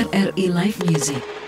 RRI Live Music.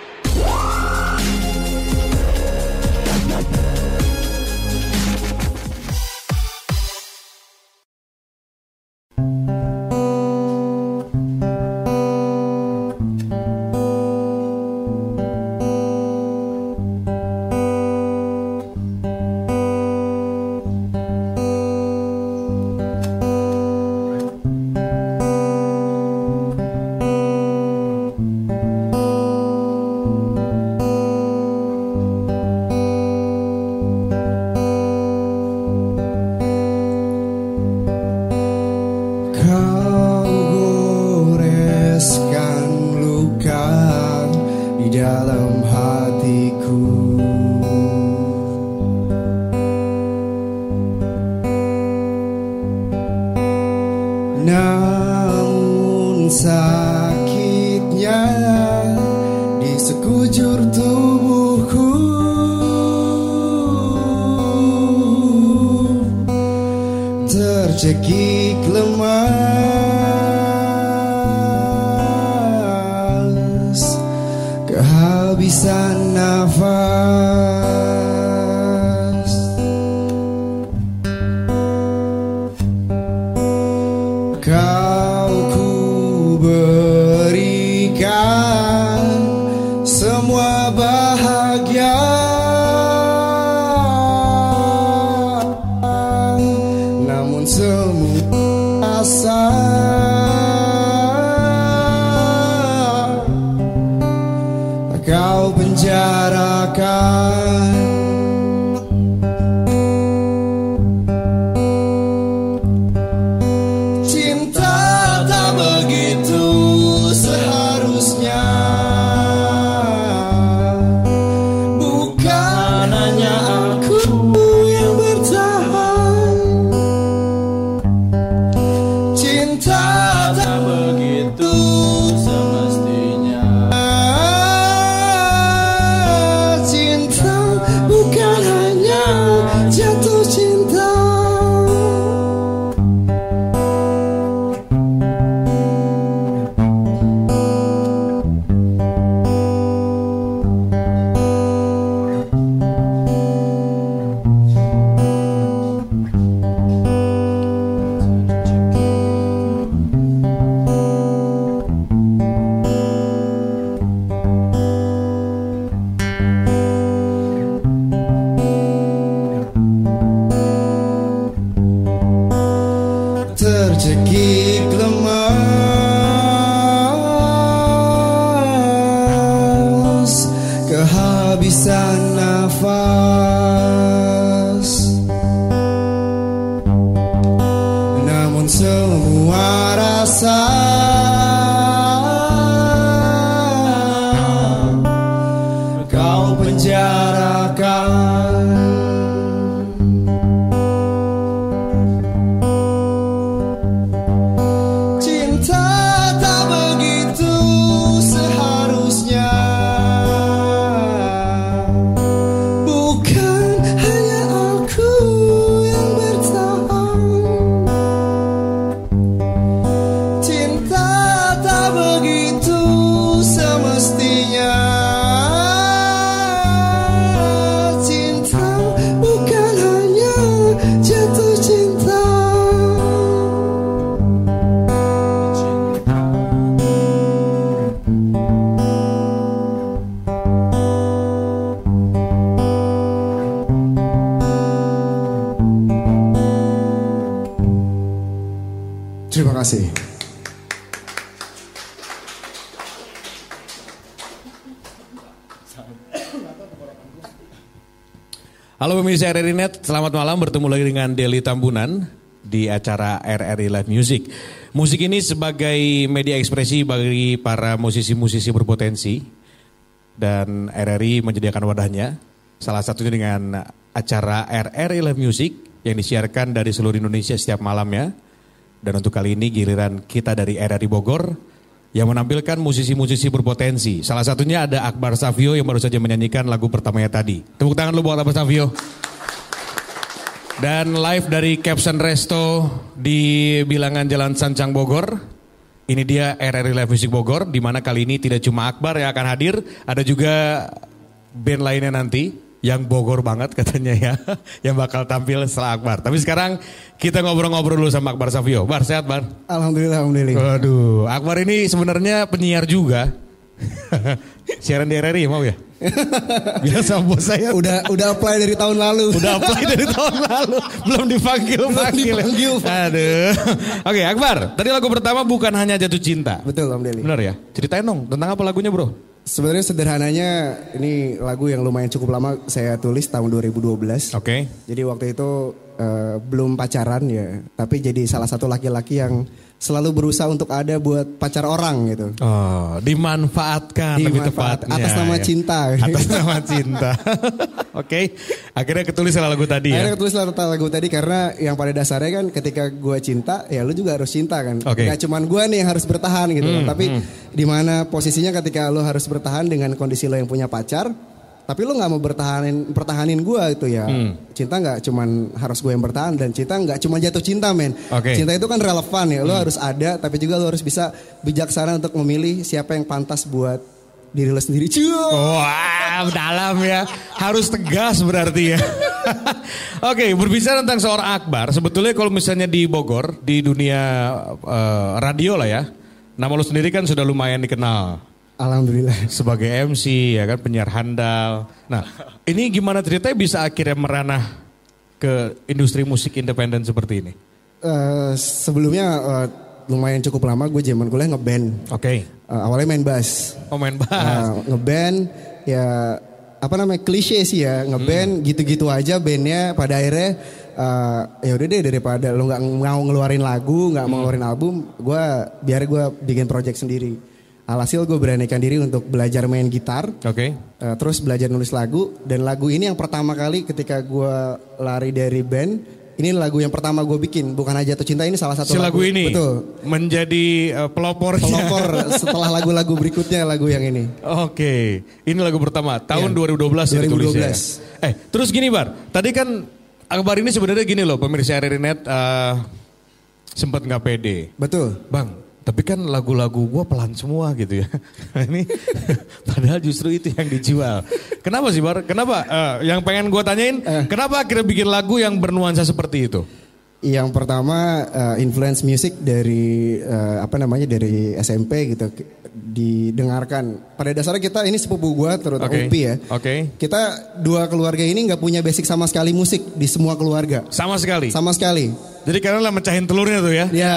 Terima kasih. Halo pemirsa RRI Net, selamat malam bertemu lagi dengan Deli Tambunan di acara RRI Live Music. Musik ini sebagai media ekspresi bagi para musisi-musisi berpotensi dan RRI menyediakan wadahnya. Salah satunya dengan acara RRI Live Music yang disiarkan dari seluruh Indonesia setiap malamnya. Dan untuk kali ini giliran kita dari RRI Bogor yang menampilkan musisi-musisi berpotensi. Salah satunya ada Akbar Savio yang baru saja menyanyikan lagu pertamanya tadi. Tepuk tangan lu buat Akbar Savio. Dan live dari Caption Resto di bilangan Jalan Sancang Bogor. Ini dia RRI Live Music Bogor, di mana kali ini tidak cuma Akbar yang akan hadir, ada juga band lainnya nanti yang Bogor banget katanya ya, yang bakal tampil setelah Akbar. Tapi sekarang kita ngobrol-ngobrol dulu sama Akbar Savio. Bar, sehat Bar? Alhamdulillah, alhamdulillah. Waduh, Akbar ini sebenarnya penyiar juga. Siaran di RRI mau ya? Bilang sama bos saya. Udah udah apply dari tahun lalu. Udah apply dari tahun lalu, belum dipanggil panggil. dipanggil. Aduh. Oke, Akbar. Tadi lagu pertama bukan hanya jatuh cinta. Betul, alhamdulillah. Benar ya? Ceritain dong tentang apa lagunya, Bro? Sebenarnya sederhananya ini lagu yang lumayan cukup lama saya tulis tahun 2012. Oke. Jadi waktu itu eh, belum pacaran ya, tapi jadi salah satu laki-laki yang selalu berusaha untuk ada buat pacar orang gitu. Oh, dimanfaatkan lebih Dimanfaat- tepatnya. atas nama ya. cinta. Atas nama cinta. Oke. Akhirnya ketulis lagu tadi ya. Akhirnya tulis lagu tadi karena yang pada dasarnya kan ketika gue cinta ya lu juga harus cinta kan. Oke. Gak cuman gue nih yang harus bertahan gitu kan. Hmm, Tapi di mana posisinya ketika lu harus bertahan dengan kondisi lo yang punya pacar. Tapi lu nggak mau bertahanin pertahanin gue itu ya. Hmm. Cinta nggak cuman harus gue yang bertahan dan cinta nggak cuma jatuh cinta men. Hmm. Cinta itu kan relevan ya. Lu harus ada tapi juga lu harus bisa bijaksana untuk memilih siapa yang pantas buat diri lo sendiri. Cuy. Wow, dalam ya. Harus tegas berarti ya. Oke, berbicara tentang seorang Akbar, sebetulnya kalau misalnya di Bogor, di dunia eh, radio lah ya, nama lu sendiri kan sudah lumayan dikenal Alhamdulillah. sebagai MC ya kan penyiar handal. Nah, ini gimana ceritanya bisa akhirnya meranah ke industri musik independen seperti ini? Eh, sebelumnya eh, lumayan cukup lama gue zaman kuliah ngeband. Oke. Eh, awalnya main bass. Oh main bass. Eh, ngeband ya apa namanya klise sih ya ngeband gitu-gitu aja bandnya pada akhirnya eh, ya udah deh daripada lo nggak mau ngeluarin lagu nggak mau ngeluarin album gue biar gue bikin project sendiri alhasil gue beranikan diri untuk belajar main gitar Oke. Eh, terus belajar nulis lagu dan lagu ini yang pertama kali ketika gue lari dari band ini lagu yang pertama gue bikin bukan aja jatuh cinta ini salah satu Si lagu ini betul menjadi eh, pelopornya. pelopor setelah lagu-lagu berikutnya lagu yang ini Oke, ini lagu pertama tahun Iya. 2012 ya 2012. ditulisnya. Eh, terus gini Bar, tadi kan Akbar ini sebenarnya gini loh pemirsa RRI.net eh sempat nggak pede. betul Bang, tapi kan lagu-lagu gua pelan semua gitu ya. ini padahal justru itu yang dijual. Kenapa sih Bar? Kenapa? Eh, yang pengen gua tanyain, Eh. kenapa akhirnya bikin lagu yang bernuansa seperti itu? Yang pertama eh, influence music dari eh, apa namanya dari SMP gitu didengarkan. Pada dasarnya kita ini sepupu gua terutama Oke. Upi ya. Oke. Kita dua keluarga ini nggak punya basic sama sekali musik di semua keluarga. Sama sekali. Sama sekali. Jadi karena lah mecahin telurnya tuh ya. Ya.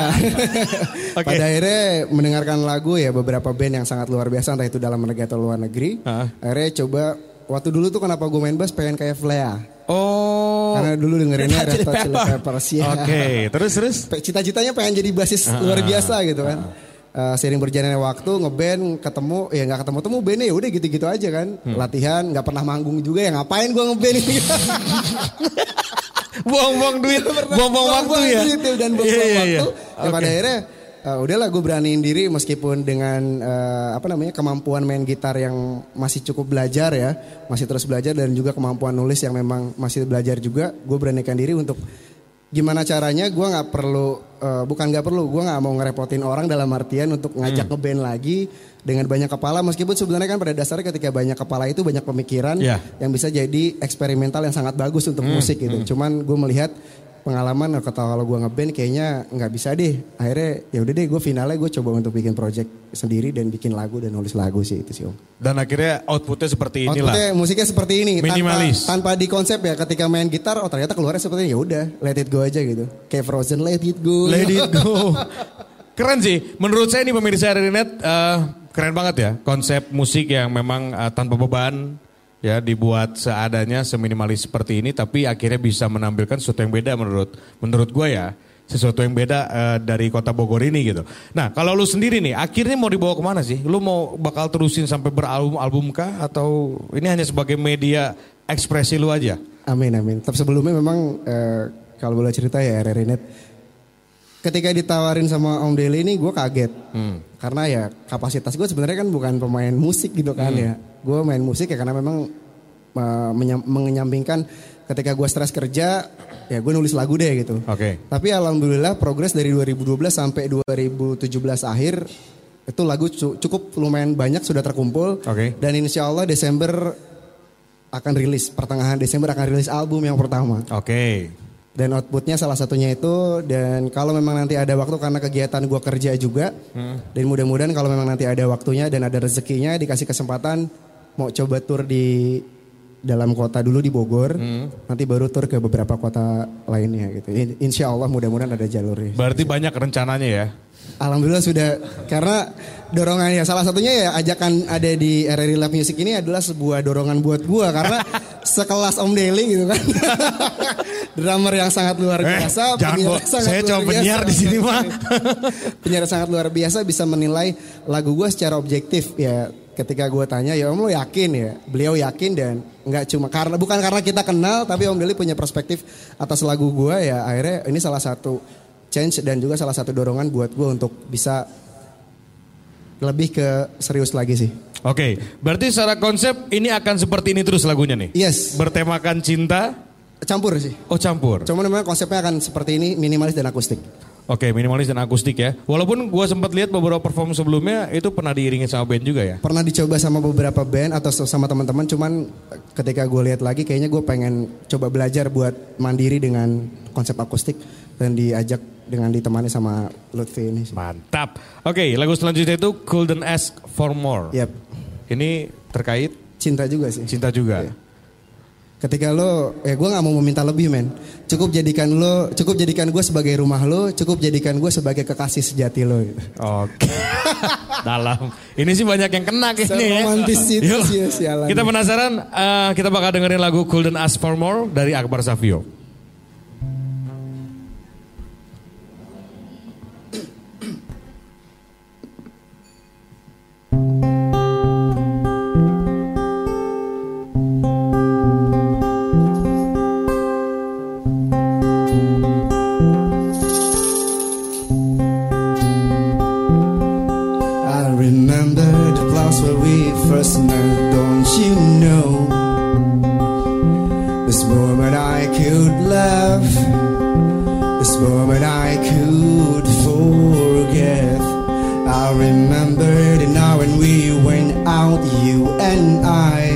Oke. Pada akhirnya mendengarkan lagu ya beberapa band yang sangat luar biasa entah itu dalam negeri atau luar negeri. Ah. Akhirnya coba waktu dulu tuh kenapa gue main bass pengen kayak Flea. Oh. Karena dulu dengerinnya Red Hot Chili. Peppers ya. Oke, terus terus. Pe- Cita-citanya pengen jadi basis luar biasa gitu kan. Eh, sering berjalannya waktu ngeband ketemu ya nggak ketemu temu bandnya ya udah gitu-gitu aja kan. Latihan nggak pernah manggung juga ya ngapain gua ngeband ini? Buang-buang duit, buang-buang waktu ya. duit dan buang Iya, iya, iya. waktu. ya pada akhirnya eh, udahlah gue beraniin diri meskipun dengan eh, apa namanya kemampuan main gitar yang masih cukup belajar ya masih terus belajar dan juga kemampuan nulis yang memang masih belajar juga gue beranikan diri untuk gimana caranya gue nggak perlu eh, bukan nggak perlu gue nggak mau ngerepotin orang dalam artian untuk Hmm. ngajak ngeband lagi dengan banyak kepala meskipun sebenarnya kan pada dasarnya ketika banyak kepala itu banyak pemikiran Iya. yang bisa jadi eksperimental yang sangat bagus untuk musik gitu. Cuman gue melihat pengalaman kata kalau gue ngeband kayaknya nggak bisa deh. Akhirnya ya udah deh gue finalnya gue coba untuk bikin project sendiri dan bikin lagu dan nulis lagu sih itu sih om. Dan akhirnya outputnya seperti inilah. Outputnya musiknya seperti ini Minimalis. tanpa, tanpa di konsep ya ketika main gitar oh ternyata keluarnya seperti ini ya udah let it go aja gitu kayak Frozen let it go Let it go. Keren sih. Menurut saya ini pemirsa RRI.net eh, keren banget ya. Konsep musik yang memang eh, tanpa beban ya dibuat seadanya seminimalis seperti ini tapi akhirnya bisa menampilkan sesuatu yang beda menurut menurut gue ya sesuatu yang beda eh, dari kota Bogor ini gitu. Nah kalau lu sendiri nih akhirnya mau dibawa ke mana sih? Lu mau bakal terusin sampai beralbum-album kah atau ini hanya sebagai media ekspresi lu aja? Amin amin. Tapi sebelumnya memang eh, kalau boleh cerita ya RRI Net. Ketika ditawarin sama Om Deli ini gue kaget. Karena ya kapasitas gue sebenarnya kan bukan pemain musik gitu kan ya. Gue main musik ya karena memang menyam- menyampingkan ketika gue stres kerja ya gue nulis lagu deh gitu. Oke. Tapi alhamdulillah progres dari 2012 sampai 2017 akhir itu lagu cu- cukup lumayan banyak sudah terkumpul. Oke. Dan insya Allah Desember akan rilis pertengahan Desember akan rilis album yang pertama. Oke. Dan outputnya salah satunya itu dan kalau memang nanti ada waktu karena kegiatan gue kerja juga dan mudah-mudahan kalau memang nanti ada waktunya dan ada rezekinya dikasih kesempatan mau coba tur di dalam kota dulu di Bogor nanti baru tur ke beberapa kota lainnya gitu. In- insya Allah mudah-mudahan ada jalurnya. Berarti banyak rencananya ya. Alhamdulillah sudah karena dorongannya salah satunya ya ajakan ada di RRI Live Music ini adalah sebuah dorongan buat gua karena sekelas Om Deli gitu kan. Drummer yang sangat luar biasa, Eh, jangan sangat saya luar biasa. penyiar di sini, mah. penyiar sangat luar biasa bisa menilai lagu gua secara objektif ya. Ketika gua tanya ya Om lo yakin ya, beliau yakin dan nggak cuma karena bukan karena kita kenal tapi Om Deli punya perspektif atas lagu gua ya akhirnya ini salah satu change dan juga salah satu dorongan buat gua untuk bisa lebih ke serius lagi sih. Oke, berarti secara konsep ini akan seperti ini terus lagunya nih. Yes, Bertemakan cinta. campur sih. Oh campur. Cuma memang konsepnya akan seperti ini minimalis dan akustik. Oke, minimalis dan akustik ya. Walaupun gua sempat lihat beberapa perform sebelumnya itu pernah diiringin sama band juga ya. Pernah dicoba sama beberapa band atau sama teman-teman, cuman ketika gue lihat lagi kayaknya gue pengen coba belajar buat mandiri dengan konsep akustik dan diajak dengan ditemani sama Lutfi ini. sih. Mantap. Oke, lagu selanjutnya itu Couldn't Ask for More. Yap, Ini terkait cinta juga sih. cinta juga. Iya. Ketika lo, ya gue nggak mau meminta lebih men. Cukup jadikan lo, cukup jadikan gue sebagai rumah lo, cukup jadikan gue sebagai kekasih sejati lo. gitu. Oke. Dalam. Ini sih banyak yang kena kayaknya ya. Seromantis itu sih, sialan. Kita penasaran, eh, kita bakal dengerin lagu Couldn't Ask for More dari Akbar Savio. When out, you and I.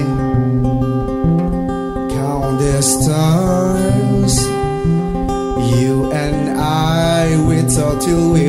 Count the stars. You and I, we talk till we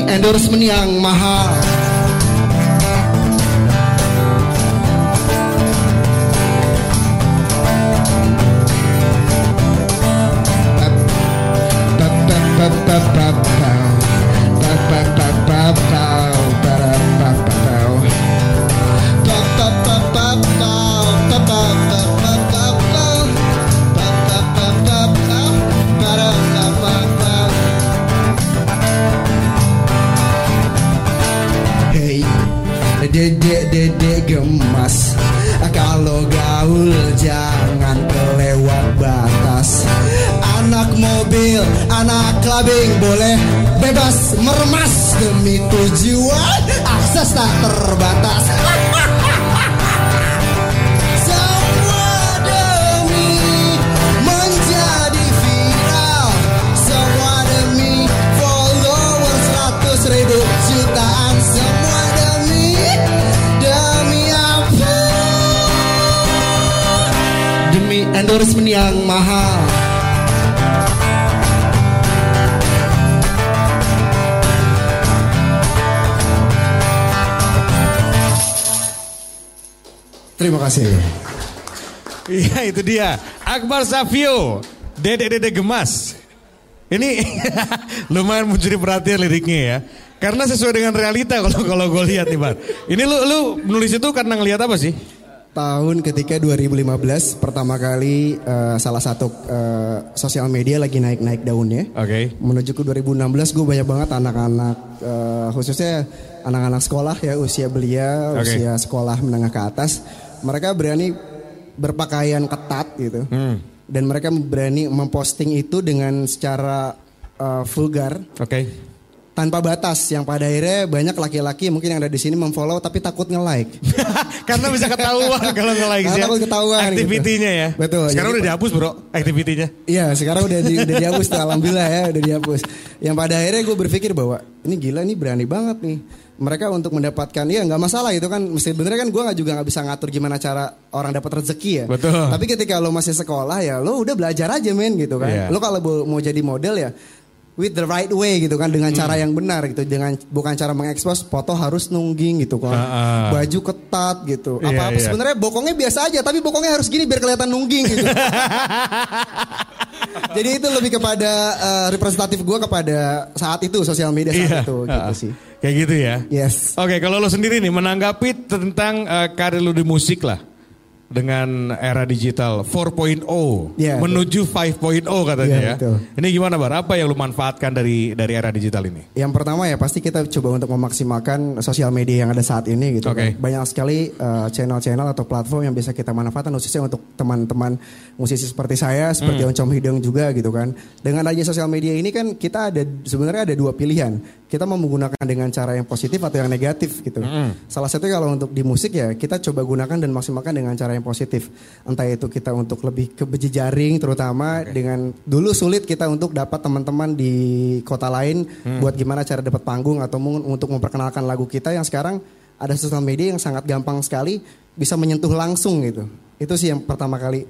Endorsement yang mahal kasih. Iya itu dia. Akbar Savio. Dedek-dedek gemas. Ini lumayan mencuri perhatian liriknya ya. Karena sesuai dengan realita kalau kalau gue lihat nih Bar. Ini lu lu nulis itu karena ngelihat apa sih? Tahun ketika 2015 pertama kali eh, salah satu eh, sosial media lagi naik-naik daunnya. Oke. Menuju ke 2016 gue banyak banget anak-anak eh, khususnya anak-anak sekolah ya usia belia, Oke. usia sekolah menengah ke atas. Mereka berani berpakaian ketat gitu. Hmm. Dan mereka berani memposting itu dengan secara eh, vulgar Oke. tanpa batas yang pada akhirnya banyak laki-laki mungkin yang ada di sini memfollow tapi takut nge-like. Karena bisa ketahuan kalau nge-like Karena ya. takut ketahuan gitu. Aktivitinya ya. Betul, Sekarang jadi- udah dihapus bro aktivitinya. Iya sekarang udah di, udah dihapus tuh, alhamdulillah ya udah dihapus. Yang pada akhirnya gue berpikir bahwa ini gila nih berani banget nih. Mereka untuk mendapatkan ya nggak masalah itu kan mesti benernya kan gue nggak juga nggak bisa ngatur gimana cara orang dapat rezeki ya. Betul. Tapi ketika lo masih sekolah ya lo udah belajar aja men gitu kan. Iya. Lo kalau mau- jadi model ya with the right way gitu kan dengan cara Hmm. yang benar gitu dengan bukan cara mengekspos foto harus nungging gitu kan Ah, ah. baju ketat gitu Iya, apa apa iya. sebenarnya bokongnya biasa aja tapi bokongnya harus gini biar kelihatan nungging gitu jadi itu lebih kepada eh, representatif gue kepada saat itu sosial media saat itu gitu Ah, sih Kayak gitu ya. yes Oke, kalau lo sendiri nih menanggapi tentang eh, karir lo di musik lah dengan era digital 4.0 Iya, menuju 5.0 katanya Iya, ya. betul. Ini gimana Bar? Apa yang lo manfaatkan dari dari era digital ini? Yang pertama ya pasti kita coba untuk memaksimalkan sosial media yang ada saat ini gitu. Oke. kan. Banyak sekali uh, channel-channel atau platform yang bisa kita manfaatkan khususnya untuk teman-teman musisi seperti saya, seperti Hmm. Oncom Hidung juga gitu kan. Dengan adanya sosial media ini kan kita ada sebenarnya ada dua pilihan. Kita mau menggunakan dengan cara yang positif atau yang negatif gitu. Hmm. Salah satunya kalau untuk di musik ya kita coba gunakan dan maksimalkan dengan cara yang positif. Entah itu kita untuk lebih ke berjejaring terutama dengan dulu sulit kita untuk dapat teman-teman di kota lain Hmm. buat gimana cara dapat panggung atau untuk memperkenalkan lagu kita yang sekarang ada sosial media yang sangat gampang sekali bisa menyentuh langsung gitu. Itu sih yang pertama kali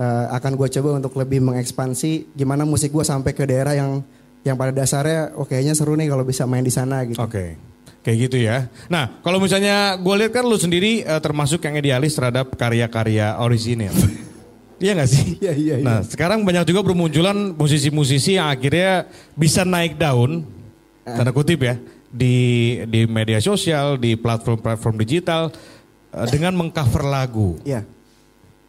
eh, akan gue coba untuk lebih mengekspansi gimana musik gue sampai ke daerah yang yang pada dasarnya oh kayaknya seru nih kalau bisa main di sana gitu. Oke. Kayak gitu ya. Nah, kalau misalnya gue lihat kan lu sendiri eh, termasuk yang idealis terhadap karya-karya orisinil. Iya gak sih? Iya, iya, iya. Nah, sekarang banyak juga bermunculan musisi-musisi yang akhirnya bisa naik daun, Ah. tanda kutip ya, di di media sosial, di platform-platform digital eh, dengan mengcover lagu. Iya.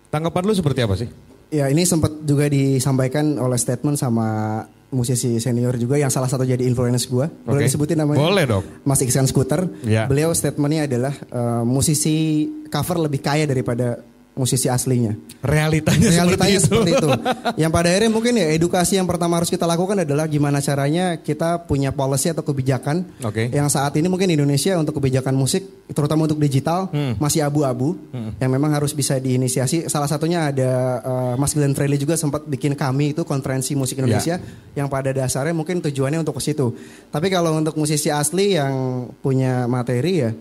Tanggapan lu seperti apa sih? Ya ini sempat juga disampaikan oleh statement sama musisi senior juga yang salah satu jadi influence gue. Boleh disebutin namanya? Boleh dong. Mas Iksan Scooter. Ya. Beliau statementnya adalah eh, musisi cover lebih kaya daripada musisi aslinya. Realitanya, Realitanya seperti, seperti itu. yang pada akhirnya mungkin ya edukasi yang pertama harus kita lakukan adalah gimana caranya kita punya policy atau kebijakan Oke. yang saat ini mungkin Indonesia untuk kebijakan musik terutama untuk digital Hmm. masih abu-abu yang memang harus bisa diinisiasi. Salah satunya ada uh, Mas Glenn Fredly juga sempat bikin kami itu konferensi musik Indonesia yang pada dasarnya mungkin tujuannya untuk ke situ. Tapi kalau untuk musisi asli yang punya materi ya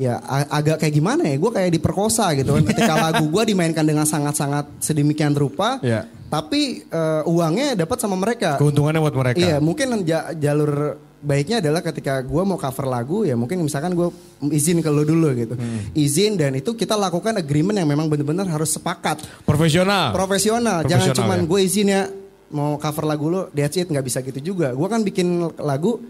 ya agak kayak gimana ya gue kayak diperkosa gitu kan ketika lagu gue dimainkan dengan sangat-sangat sedemikian rupa Ya. tapi eh, uangnya dapat sama mereka Keuntungannya buat mereka. iya mungkin ja- jalur baiknya adalah ketika gue mau cover lagu ya mungkin misalkan gue izin ke lo dulu gitu Hmm. izin dan itu kita lakukan agreement yang memang benar-benar harus sepakat Profesional. profesional jangan Profesional, cuman ya. gue izin ya mau cover lagu lo that's it nggak bisa gitu juga gue kan bikin lagu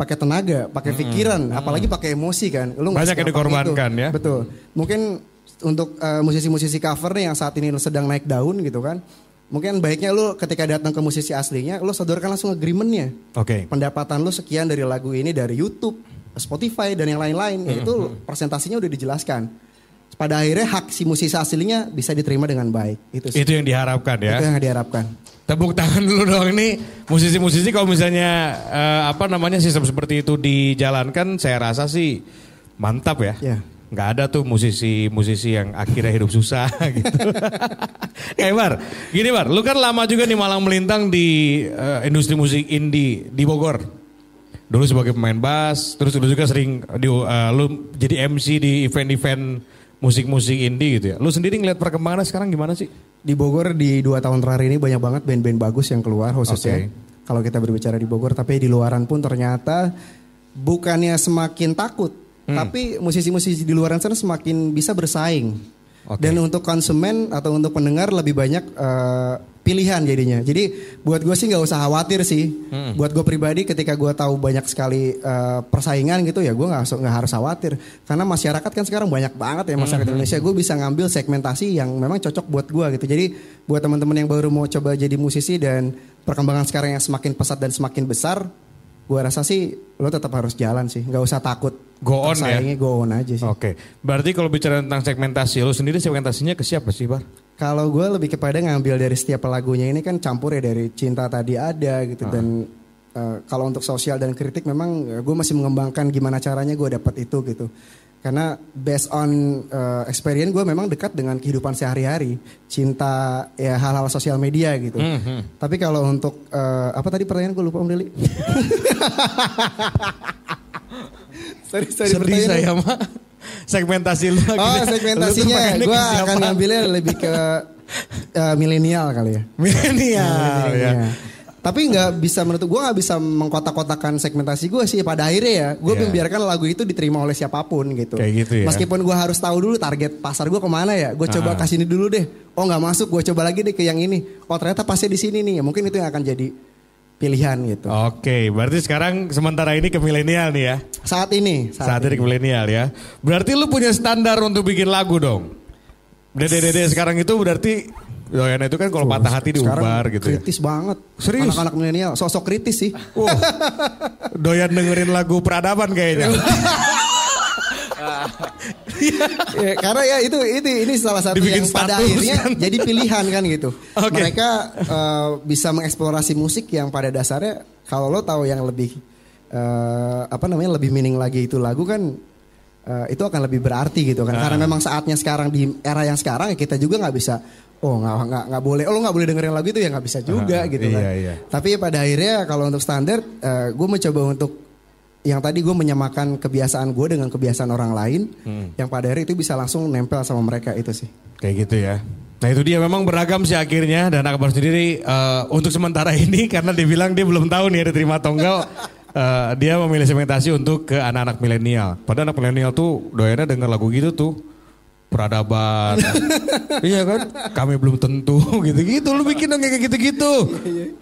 pakai tenaga pakai pikiran apalagi pakai emosi kan lu Banyak yang dikorbankan, itu. ya. betul mungkin untuk eh, musisi-musisi cover nih yang saat ini sedang naik daun gitu kan mungkin baiknya lu ketika datang ke musisi aslinya lu sodorkan langsung agreementnya Oke. pendapatan lu sekian dari lagu ini dari YouTube, Spotify dan yang lain-lain, ya itu presentasinya udah dijelaskan. Pada akhirnya hak si musisi aslinya bisa diterima dengan baik. Itu sih. Itu yang diharapkan ya. Itu yang diharapkan. Tepuk tangan dulu dong ini musisi-musisi kalau misalnya eh, apa namanya sistem seperti itu dijalankan saya rasa sih mantap ya. Ya. Nggak ada tuh musisi-musisi yang akhirnya hidup susah gitu. eh Bar, gini Bar, lu kan lama juga nih malang melintang di eh, industri musik indie di Bogor. Dulu sebagai pemain bass, terus dulu juga sering di, eh, lu jadi MC di event-event musik-musik indie gitu ya. Lu sendiri ngeliat perkembangannya sekarang gimana sih? Di Bogor di dua tahun terakhir ini banyak banget band-band bagus yang keluar khususnya. Oke. Kalau kita berbicara di Bogor, tapi di luaran pun ternyata bukannya semakin takut, Hmm. tapi musisi-musisi di luaran sana semakin bisa bersaing. Oke. Dan untuk konsumen atau untuk pendengar lebih banyak eh, pilihan jadinya. Jadi buat gue sih nggak usah khawatir sih. Hmm. Buat gue pribadi ketika gue tahu banyak sekali eh, persaingan gitu ya gue nggak harus- nggak harus khawatir. Karena masyarakat kan sekarang banyak banget ya masyarakat Hmm. Indonesia. Gue bisa ngambil segmentasi yang memang cocok buat gue gitu. Jadi buat teman-teman yang baru mau coba jadi musisi dan perkembangan sekarang yang semakin pesat dan semakin besar, gue rasa sih lo tetap harus jalan sih. Nggak usah takut. Go on ya? Go on aja sih. Oke, berarti kalau bicara tentang segmentasi, lu sendiri segmentasinya ke siapa sih, Bar? Kalau gue lebih kepada ngambil dari setiap lagunya ini kan campur ya dari cinta tadi ada gitu dan eh, kalau untuk sosial dan kritik memang gue masih mengembangkan gimana caranya gue dapat itu gitu. Karena based on eh, experience gue memang dekat dengan kehidupan sehari-hari, cinta ya hal-hal sosial media gitu. Tapi kalau untuk eh, apa tadi pertanyaan gue lupa Om Deli. sorry, sorry, Sedih saya mah segmentasi lu. Oh. Lu segmentasinya gue akan ngambilnya lebih ke eh, milenial kali ya. milenial ya. Tapi nggak bisa menutup gue nggak bisa mengkotak-kotakan segmentasi gue sih pada akhirnya ya gue Iya. membiarkan lagu itu diterima oleh siapa pun gitu. Kayak gitu ya. Meskipun gue harus tahu dulu target pasar gue ke mana ya. Gue coba kasih ini dulu deh. Oh nggak masuk gue coba lagi deh ke yang ini. Oh ternyata pasnya di sini nih. Ya, mungkin itu yang akan jadi pilihan gitu. Oke, berarti sekarang sementara ini ke milenial nih ya. Saat ini. Saat ini ke milenial ya. Berarti lu punya standar untuk bikin lagu dong. Dede-dede sekarang itu berarti Doyan itu kan kalau patah hati diubar gitu ya. Kritis banget. Serius? Anak-anak milenial sosok kritis sih. Wah, doyan dengerin lagu peradaban kayaknya. Ya, karena ya itu itu ini salah satu Dibikin yang pada akhirnya kan? jadi pilihan kan gitu. Oke. Mereka eh, bisa mengeksplorasi musik yang pada dasarnya kalau lo tahu yang lebih eh, apa namanya lebih meaning lagi itu lagu kan eh, itu akan lebih berarti gitu kan. Karena Ah. memang saatnya sekarang di era yang sekarang ya kita juga nggak bisa oh nggak nggak nggak boleh oh lo nggak boleh dengerin lagu itu ya nggak bisa juga Ah, gitu iya, kan. iya. Tapi pada akhirnya kalau untuk standar gue mencoba untuk yang tadi gue menyamakan kebiasaan gue dengan kebiasaan orang lain Hmm. yang pada akhirnya itu bisa langsung nempel sama mereka itu sih. Kayak gitu ya. Nah itu dia memang beragam sih akhirnya dan Akbar sendiri eh, untuk sementara ini karena dia bilang dia belum tahu nih ada terima atau enggak eh, dia memilih segmentasi untuk ke anak-anak milenial. Padahal anak milenial tuh doyannya denger lagu gitu tuh peradaban. iya kan? Kami belum tentu gitu-gitu. Lu bikin dong kayak gitu-gitu.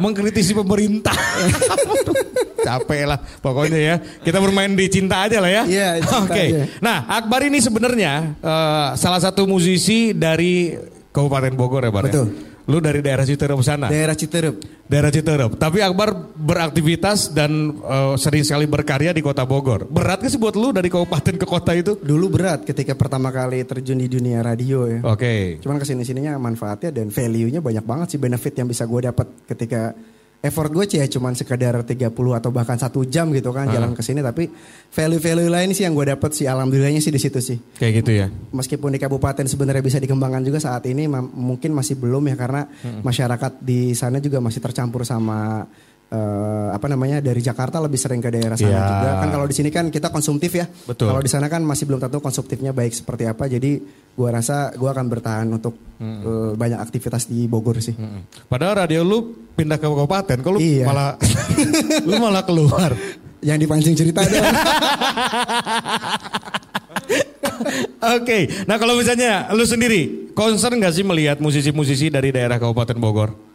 Mengkritisi pemerintah. Capek lah pokoknya ya. Kita bermain di cinta aja lah ya. Iya, Oke. aja. Nah, Akbar ini sebenarnya eh, salah satu musisi dari Kabupaten Bogor ya, Bar. ya? Lu dari daerah Citerep sana? Daerah Citerep. Daerah Citerep. Tapi Akbar beraktivitas dan uh, sering sekali berkarya di kota Bogor. Berat gak sih buat lu dari kabupaten ke kota itu? Dulu berat ketika pertama kali terjun di dunia radio ya. Oke. Okay. Cuman ke sini sininya manfaatnya dan value-nya banyak banget sih benefit yang bisa gue dapat ketika effort gue sih ya cuman sekadar 30 atau bahkan satu jam gitu kan uh. jalan ke sini tapi value-value lain sih yang gue dapat sih alhamdulillahnya sih di situ sih. Kayak gitu ya. Meskipun di kabupaten sebenarnya bisa dikembangkan juga saat ini mungkin masih belum ya karena hmm. masyarakat di sana juga masih tercampur sama uh, apa namanya dari Jakarta lebih sering ke daerah sana yeah. juga kan kalau di sini kan kita konsumtif ya Betul. kalau di sana kan masih belum tentu konsumtifnya baik seperti apa jadi gua rasa gua akan bertahan untuk hmm. uh, banyak aktivitas di Bogor sih hmm. padahal radio lu pindah ke kabupaten kalau iya. malah lu malah keluar yang dipancing cerita Oke, okay. nah kalau misalnya lu sendiri concern gak sih melihat musisi-musisi dari daerah Kabupaten Bogor?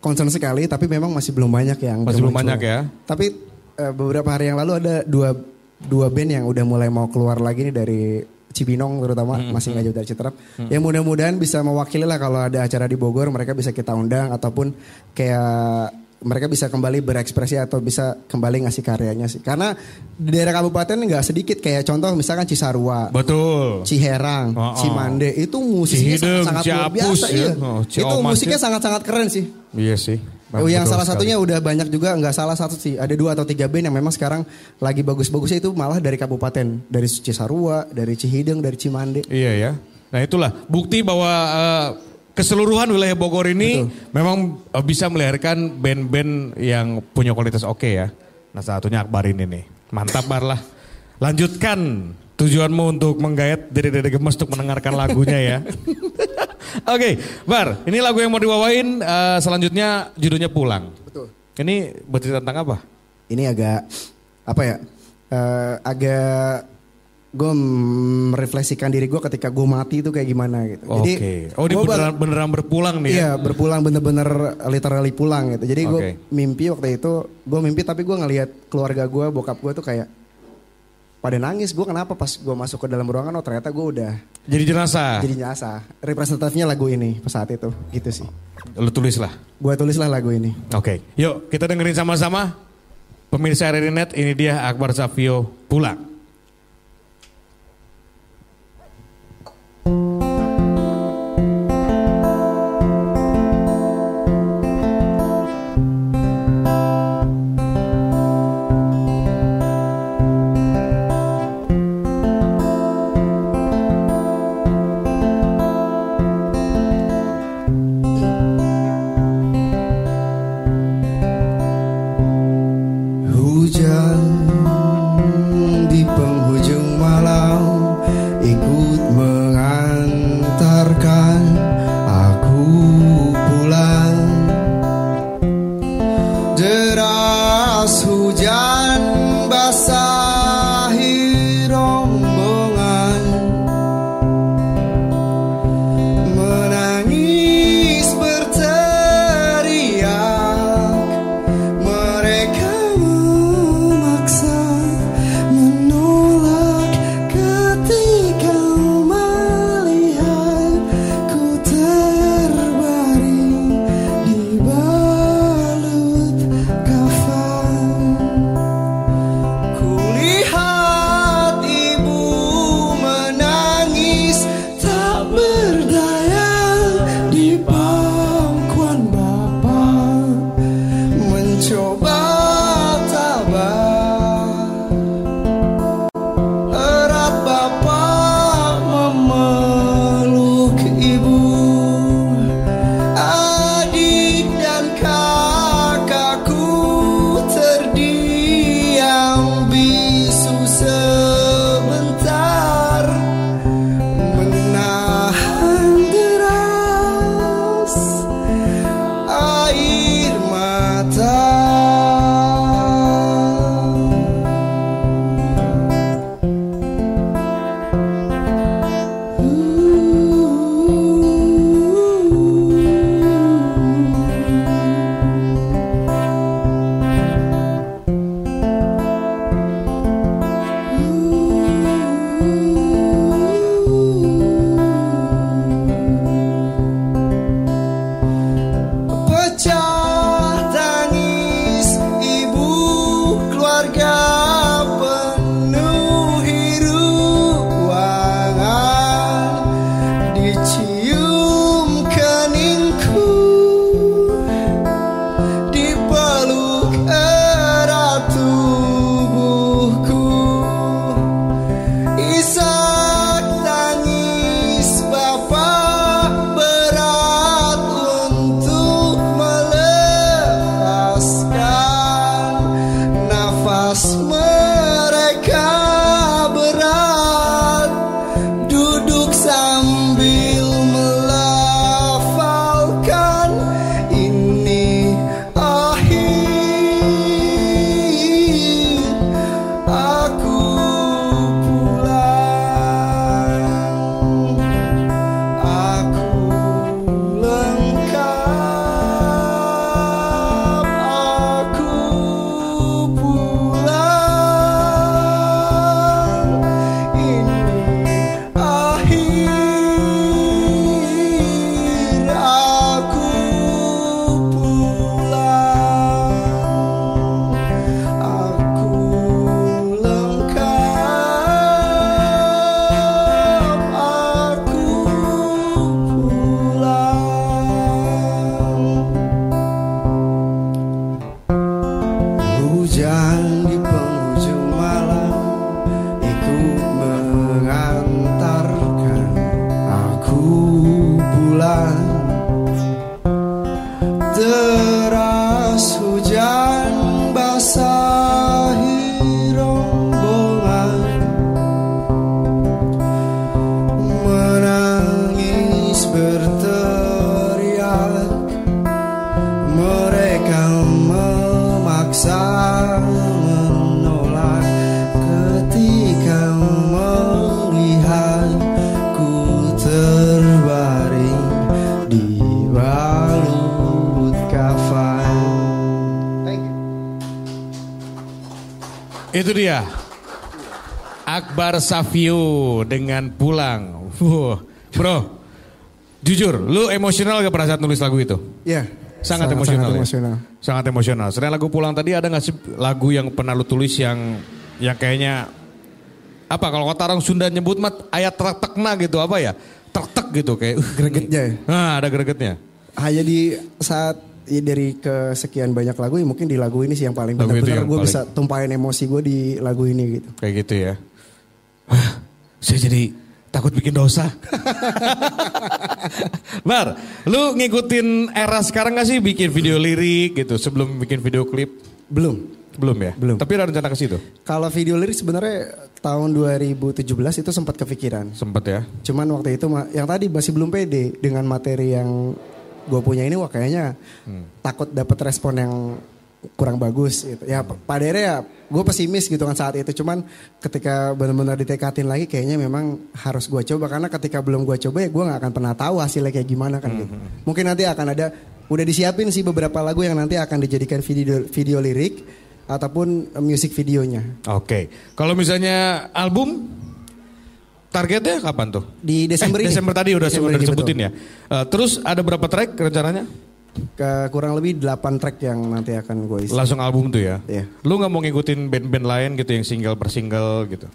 Concern sekali tapi memang masih belum banyak yang masih belum banyak ya tapi uh, beberapa hari yang lalu ada dua dua band yang udah mulai mau keluar lagi nih dari Cibinong terutama hmm, masih nggak jauh dari Citerap. Hmm. Ya mudah-mudahan bisa mewakili lah kalau ada acara di Bogor mereka bisa kita undang ataupun kayak mereka bisa kembali berekspresi atau bisa kembali ngasih karyanya sih. Karena di daerah kabupaten nggak sedikit kayak contoh misalkan Cisarua, betul, Ciherang, oh, oh. Cimande itu musiknya sangat-sangat luar biasa ya. iya. Oh, itu musiknya sangat-sangat keren sih. Iya sih. Oh, yang salah sekali. satunya udah banyak juga nggak salah satu sih ada dua atau tiga band yang memang sekarang lagi bagus-bagusnya itu malah dari kabupaten dari Cisarua dari Cihideng dari Cimande iya ya nah itulah bukti bahwa uh, keseluruhan wilayah Bogor ini Betul. memang uh, bisa melahirkan band-band yang punya kualitas oke okay ya. Nah satunya Akbar ini nih. Mantap Bar lah. Lanjutkan tujuanmu untuk menggayat dari Dede Gemes untuk mendengarkan lagunya ya. oke, okay, Bar, ini lagu yang mau dibawain uh, selanjutnya judulnya Pulang. Betul. Ini bercerita tentang apa? Ini agak apa ya? Uh, agak gue merefleksikan diri gue ketika gue mati itu kayak gimana gitu. Okay. Jadi oh ini beneran, beneran berpulang nih ya? Iya berpulang bener-bener literally pulang gitu. Jadi gue okay. mimpi waktu itu gue mimpi tapi gue ngelihat keluarga gue bokap gue tuh kayak pada nangis gue kenapa pas gue masuk ke dalam ruangan oh ternyata gue udah jadi jenazah jadi jenazah representatifnya lagu ini pas saat itu gitu sih lu tulis lah gue tulis lah lagu ini oke okay. yuk kita dengerin sama-sama pemirsa RRI Net ini dia Akbar Safio pulang Akbar Savio dengan pulang. Wuh, bro, jujur, lu emosional gak pada saat nulis lagu itu? Iya. Sangat, emosional. Sangat ya? emosional. Sangat emosional. Selain lagu pulang tadi ada nggak sih lagu yang pernah lu tulis yang yang kayaknya apa kalau kata orang Sunda nyebut mat ayat tertekna gitu apa ya? Tertek gitu kayak. Uh, Gregetnya ya? Nah, ada gregetnya. Hanya di saat ya dari kesekian banyak lagu ya mungkin di lagu ini sih yang paling benar-benar gue paling- bisa tumpahin emosi gue di lagu ini gitu. Kayak gitu ya. Saya jadi takut bikin dosa. Bar, lu ngikutin era sekarang gak sih bikin video lirik gitu sebelum bikin video klip? Belum. Belum ya? Belum. Tapi ada rencana ke situ? Kalau video lirik sebenarnya tahun 2017 itu sempat kepikiran. Sempet ya? Cuman waktu itu yang tadi masih belum pede dengan materi yang gue punya ini wah kayaknya takut dapat respon yang kurang bagus gitu. Ya pada akhirnya ya gue pesimis gitu kan saat itu. Cuman ketika benar-benar ditekatin lagi kayaknya memang harus gue coba karena ketika belum gue coba ya gue nggak akan pernah tahu hasilnya kayak gimana kan gitu. Mungkin nanti akan ada udah disiapin sih beberapa lagu yang nanti akan dijadikan video video lirik ataupun eh, music videonya. Oke. Kalau misalnya album targetnya kapan tuh? Di Desember Eh, ini. Desember tadi udah Desember udah disebutin betul. ya. Eh, terus ada berapa track rencananya? Ke kurang lebih 8 track yang nanti akan gue isi. Langsung album tuh ya. Iya. Lu nggak mau ngikutin band-band lain gitu yang single per single gitu?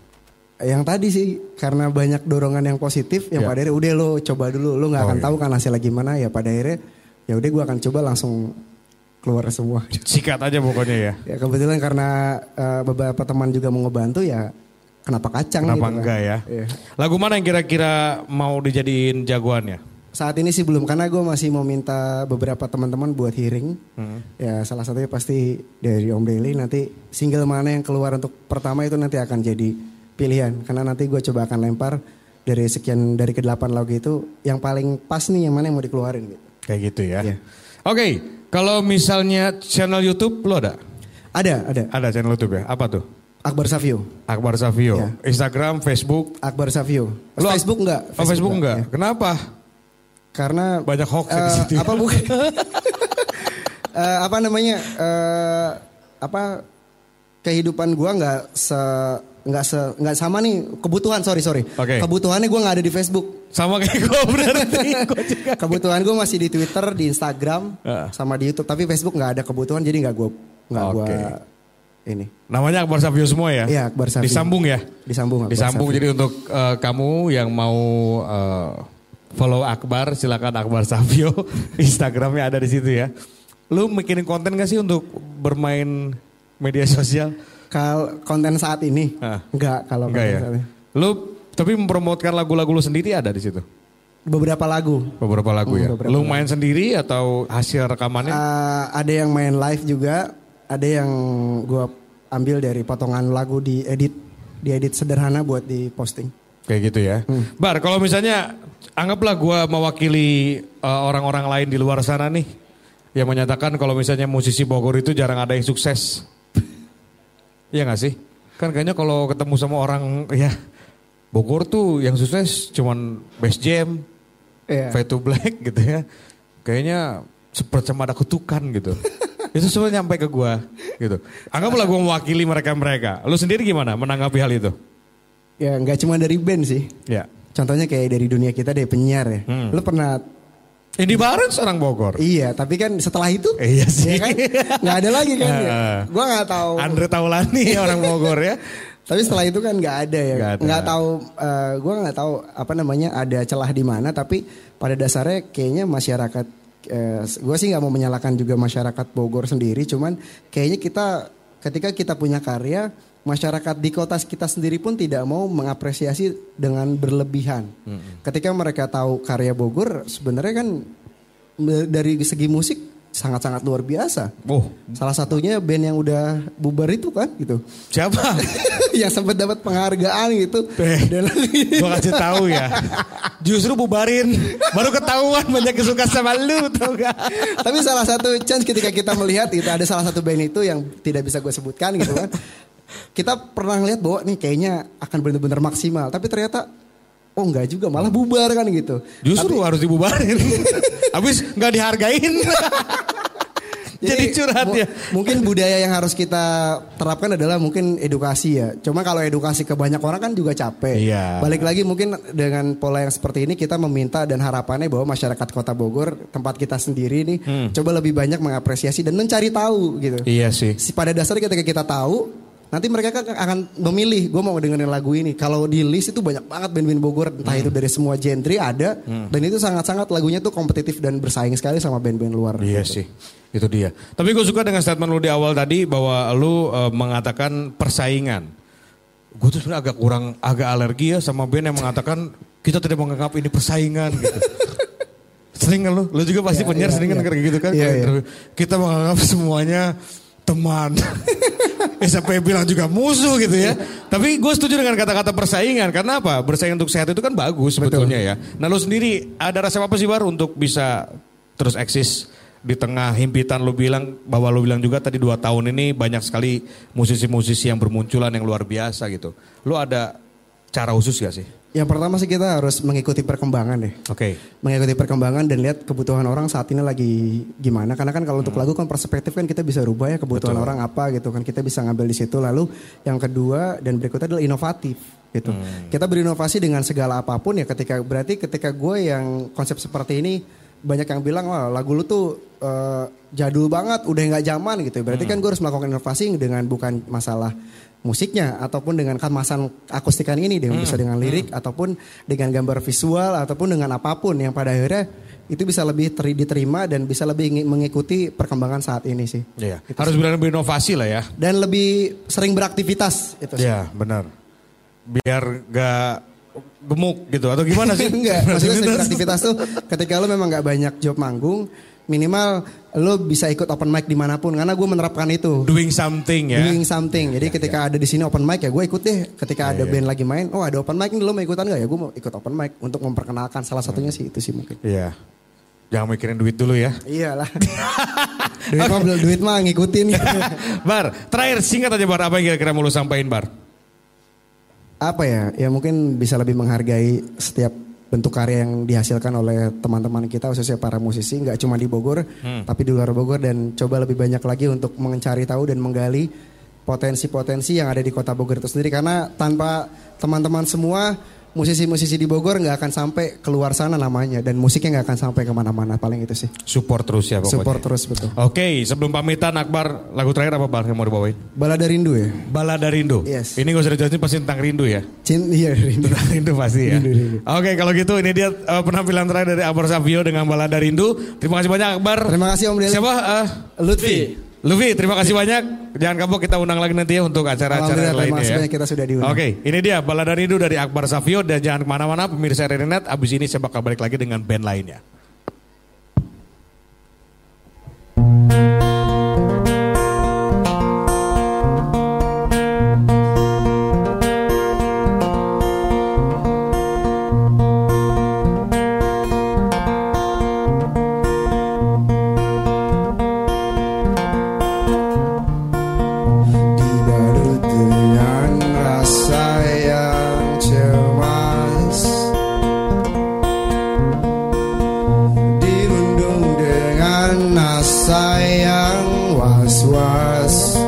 Yang tadi sih karena banyak dorongan yang positif yang Ya. pada akhirnya udah lo coba dulu lo nggak Oh, akan iya. tahu kan hasilnya gimana ya pada akhirnya ya udah gue akan coba langsung keluar semua. Sikat aja pokoknya ya. Ya kebetulan karena eh, beberapa teman juga mau ngebantu ya kenapa kacang Kenapa gitu kan. enggak ya? Iya. Lagu mana yang kira-kira mau dijadiin jagoannya? Saat ini sih belum karena gue masih mau minta beberapa teman-teman buat hearing. Hmm. Ya salah satunya pasti dari Om Deli nanti single mana yang keluar untuk pertama itu nanti akan jadi pilihan karena nanti gue coba akan lempar dari sekian dari kedelapan lagu itu yang paling pas nih yang mana yang mau dikeluarin gitu. Kayak gitu ya. Iya. Oke, kalau misalnya channel YouTube lo ada? Ada ada Ada channel YouTube ya? Apa tuh? Akbar Savio. Akbar Savio. Iya. Instagram, Facebook. Akbar Savio. Lu- Facebook enggak? Oh, Facebook enggak? ya. Kenapa? Karena Banyak hoax ya di eh, situ ya. apa bukan? Eh, apa namanya? eh, apa kehidupan gua nggak se nggak se nggak sama nih kebutuhan sorry sorry Oke. kebutuhannya gua nggak ada di Facebook Sama kayak gue berarti. Gua juga. kebutuhan gue masih di Twitter di Instagram Ah. sama di YouTube tapi Facebook nggak ada kebutuhan jadi nggak gua nggak gua Oke. ini Namanya Akbar Savio semua ya? Iya, Akbar Savio. Disambung ya? disambung Akbar Disambung jadi untuk eh, kamu yang mau eh, follow Akbar silakan Akbar Savio Instagramnya ada di situ ya. Lu mikirin konten gak sih untuk bermain media sosial? Kal konten saat ini Ah. nggak kalau Enggak ya. saat ini. Lu tapi mempromotkan lagu-lagu lu sendiri ada di situ. beberapa lagu Beberapa lagu Hmm, ya. beberapa Lu main sendiri atau hasil rekamannya? Eh, ada yang main live juga, ada yang gua ambil dari potongan lagu di edit, diedit sederhana buat diposting. Kayak gitu ya. Hmm. Bar, kalau misalnya anggaplah gua mewakili eh, orang-orang lain di luar sana nih yang menyatakan kalau misalnya musisi Bogor itu jarang ada yang sukses. Iya gak sih? Kan kayaknya kalau ketemu sama orang ya Bogor tuh yang sukses cuman Best Jam, Iya. Fade to Black gitu ya. Kayaknya seperti ada kutukan gitu. itu semua nyampe ke gua gitu. Anggaplah gua mewakili mereka-mereka. Lu sendiri gimana menanggapi hal itu? Ya nggak cuma dari band sih. Ya. Contohnya kayak dari dunia kita dari penyiar ya. Hmm. Lu pernah Ini Barens orang Bogor. iya, tapi kan setelah itu Iya sih. ya kan nggak ada lagi kan. ya. Heeh. Gua nggak tahu. Andre Taulani orang Bogor ya. Tapi setelah itu kan nggak ada ya, Nggak tahu. eh, gua nggak tahu apa namanya ada celah di mana. Tapi pada dasarnya kayaknya masyarakat, eh, gue sih nggak mau menyalahkan juga masyarakat Bogor sendiri. Cuman kayaknya kita ketika kita punya karya, masyarakat di kota kita sendiri pun tidak mau mengapresiasi dengan berlebihan. Ketika mereka tahu karya Bogor, sebenarnya kan dari segi musik sangat-sangat luar biasa. Oh, Salah satunya band yang udah bubar itu kan gitu. siapa? yang sempat dapat penghargaan gitu. Eh. Dan Gua kasih tahu ya. Justru bubarin. Baru ketahuan banyak yang suka sama lu tau gak? tapi salah satu chance ketika kita melihat itu ada salah satu band itu yang tidak bisa gue sebutkan gitu kan. Kita pernah ngeliat bahwa nih kayaknya akan benar-benar maksimal, tapi ternyata oh enggak juga malah bubar kan gitu. Justru harus dibubarin. Habis nggak dihargain. Jadi curhat ya. Mungkin budaya yang harus kita terapkan adalah mungkin edukasi ya. Cuma kalau edukasi ke banyak orang kan juga capek. Iya. Balik lagi mungkin dengan pola yang seperti ini kita meminta dan harapannya bahwa masyarakat Kota Bogor tempat kita sendiri nih coba lebih banyak mengapresiasi dan mencari tahu gitu. Hmm. Iya sih. Si- Pada dasarnya ketika kita tahu nanti mereka kan akan memilih gue mau dengerin lagu ini. Kalau di list itu banyak banget band-band Bogor entah Hmm. itu dari semua genre ada dan itu sangat-sangat lagunya tuh kompetitif dan bersaing sekali sama band-band luar. Iya sih, itu dia. Tapi gue suka dengan statement lu di awal tadi bahwa lu eh, mengatakan persaingan. Gue tuh sebenarnya agak kurang, agak alergi ya sama band yang mengatakan kita tidak menganggap ini persaingan gitu. sering kan lu? Lu juga pasti Iya, penyiar iya, sering kan iya. kayak gitu kan? Iya. interview. Kita menganggap semuanya teman. eh sampai bilang juga musuh gitu ya. Tapi gue setuju dengan kata-kata persaingan. Karena apa? Bersaing untuk sehat itu kan bagus sebetulnya ya. Nah lu sendiri ada rasa apa sih Bar untuk bisa terus eksis di tengah himpitan lu bilang bahwa lu bilang juga tadi dua tahun ini banyak sekali musisi-musisi yang bermunculan yang luar biasa gitu. Lu ada cara khusus gak sih? Yang pertama sih kita harus mengikuti perkembangan deh. Oke. Mengikuti perkembangan dan lihat kebutuhan orang saat ini lagi gimana. Karena kan kalau untuk lagu kan perspektif kan kita bisa rubah ya kebutuhan Hmm. Betul. orang apa gitu kan. Kita bisa ngambil di situ. Lalu yang kedua dan berikutnya adalah inovatif gitu. Hmm. Kita berinovasi dengan segala apa pun ya ketika berarti ketika gue yang konsep seperti ini banyak yang bilang wah lagu lu tuh eh, jadul banget udah nggak zaman gitu. Berarti kan gue harus melakukan inovasi dengan bukan masalah musiknya ataupun dengan kemasan akustikan ini dengan bisa dengan lirik ataupun dengan gambar visual ataupun dengan apa pun yang pada akhirnya itu bisa lebih teri- diterima dan bisa lebih ngi- mengikuti perkembangan saat ini sih. Iya. Harus benar berinovasi lah ya. Dan lebih sering beraktivitas itu sih. Iya benar. Biar gak gemuk gitu atau gimana sih? Enggak, maksudnya sering beraktivitas tuh ketika lo memang nggak banyak job manggung, minimal lo bisa ikut open mic di mana pun karena gue menerapkan itu. Doing something ya. Doing something. Jadi ketika ada di sini open mic ya gue ikut deh. Ketika Iya, ada band lagi main, oh ada open mic nih lo mau ikutan gak ya? Gue mau ikut open mic untuk memperkenalkan salah satunya sih itu sih mungkin. Iya. Jangan mikirin duit dulu ya. Iyalah. duit mah belum duit mah ngikutin. Bar, terakhir singkat aja Bar, apa yang kira-kira mau lu sampaikan Bar? Apa ya? Ya mungkin bisa lebih menghargai setiap bentuk karya yang dihasilkan oleh teman-teman kita khususnya para musisi nggak cuma di Bogor tapi di luar Bogor. Dan coba lebih banyak lagi untuk mencari tahu dan menggali potensi-potensi yang ada di kota Bogor itu sendiri. Karena tanpa teman-teman semua musisi-musisi di Bogor nggak akan sampai keluar sana namanya dan musiknya nggak akan sampai ke mana-mana paling itu sih Support terus ya pokoknya. support terus betul Oke, sebelum pamitan Akbar, lagu terakhir apa Bar yang mau dibawain? balada rindu ya Balada Rindu. Yes. Ini gak usah dijelasin pasti tentang rindu ya. Cint iya rindu Tentang rindu pasti ya. Oke, kalau gitu ini dia uh, penampilan terakhir dari Akbar Savio dengan Balada Rindu. Terima kasih banyak Akbar. terima kasih Om Deli Siapa? Uh, Lutfi Luffy, terima kasih banyak. Jangan kapok kita undang lagi nanti ya untuk acara-acara terima lainnya kasih ya. kita sudah diundang. Oke, ini dia Balada Rindu dari Akbar Savio dan jangan ke mana-mana pemirsa Rerinet. Abis ini saya bakal balik lagi dengan band lainnya. Dengan asa yang was-was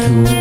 to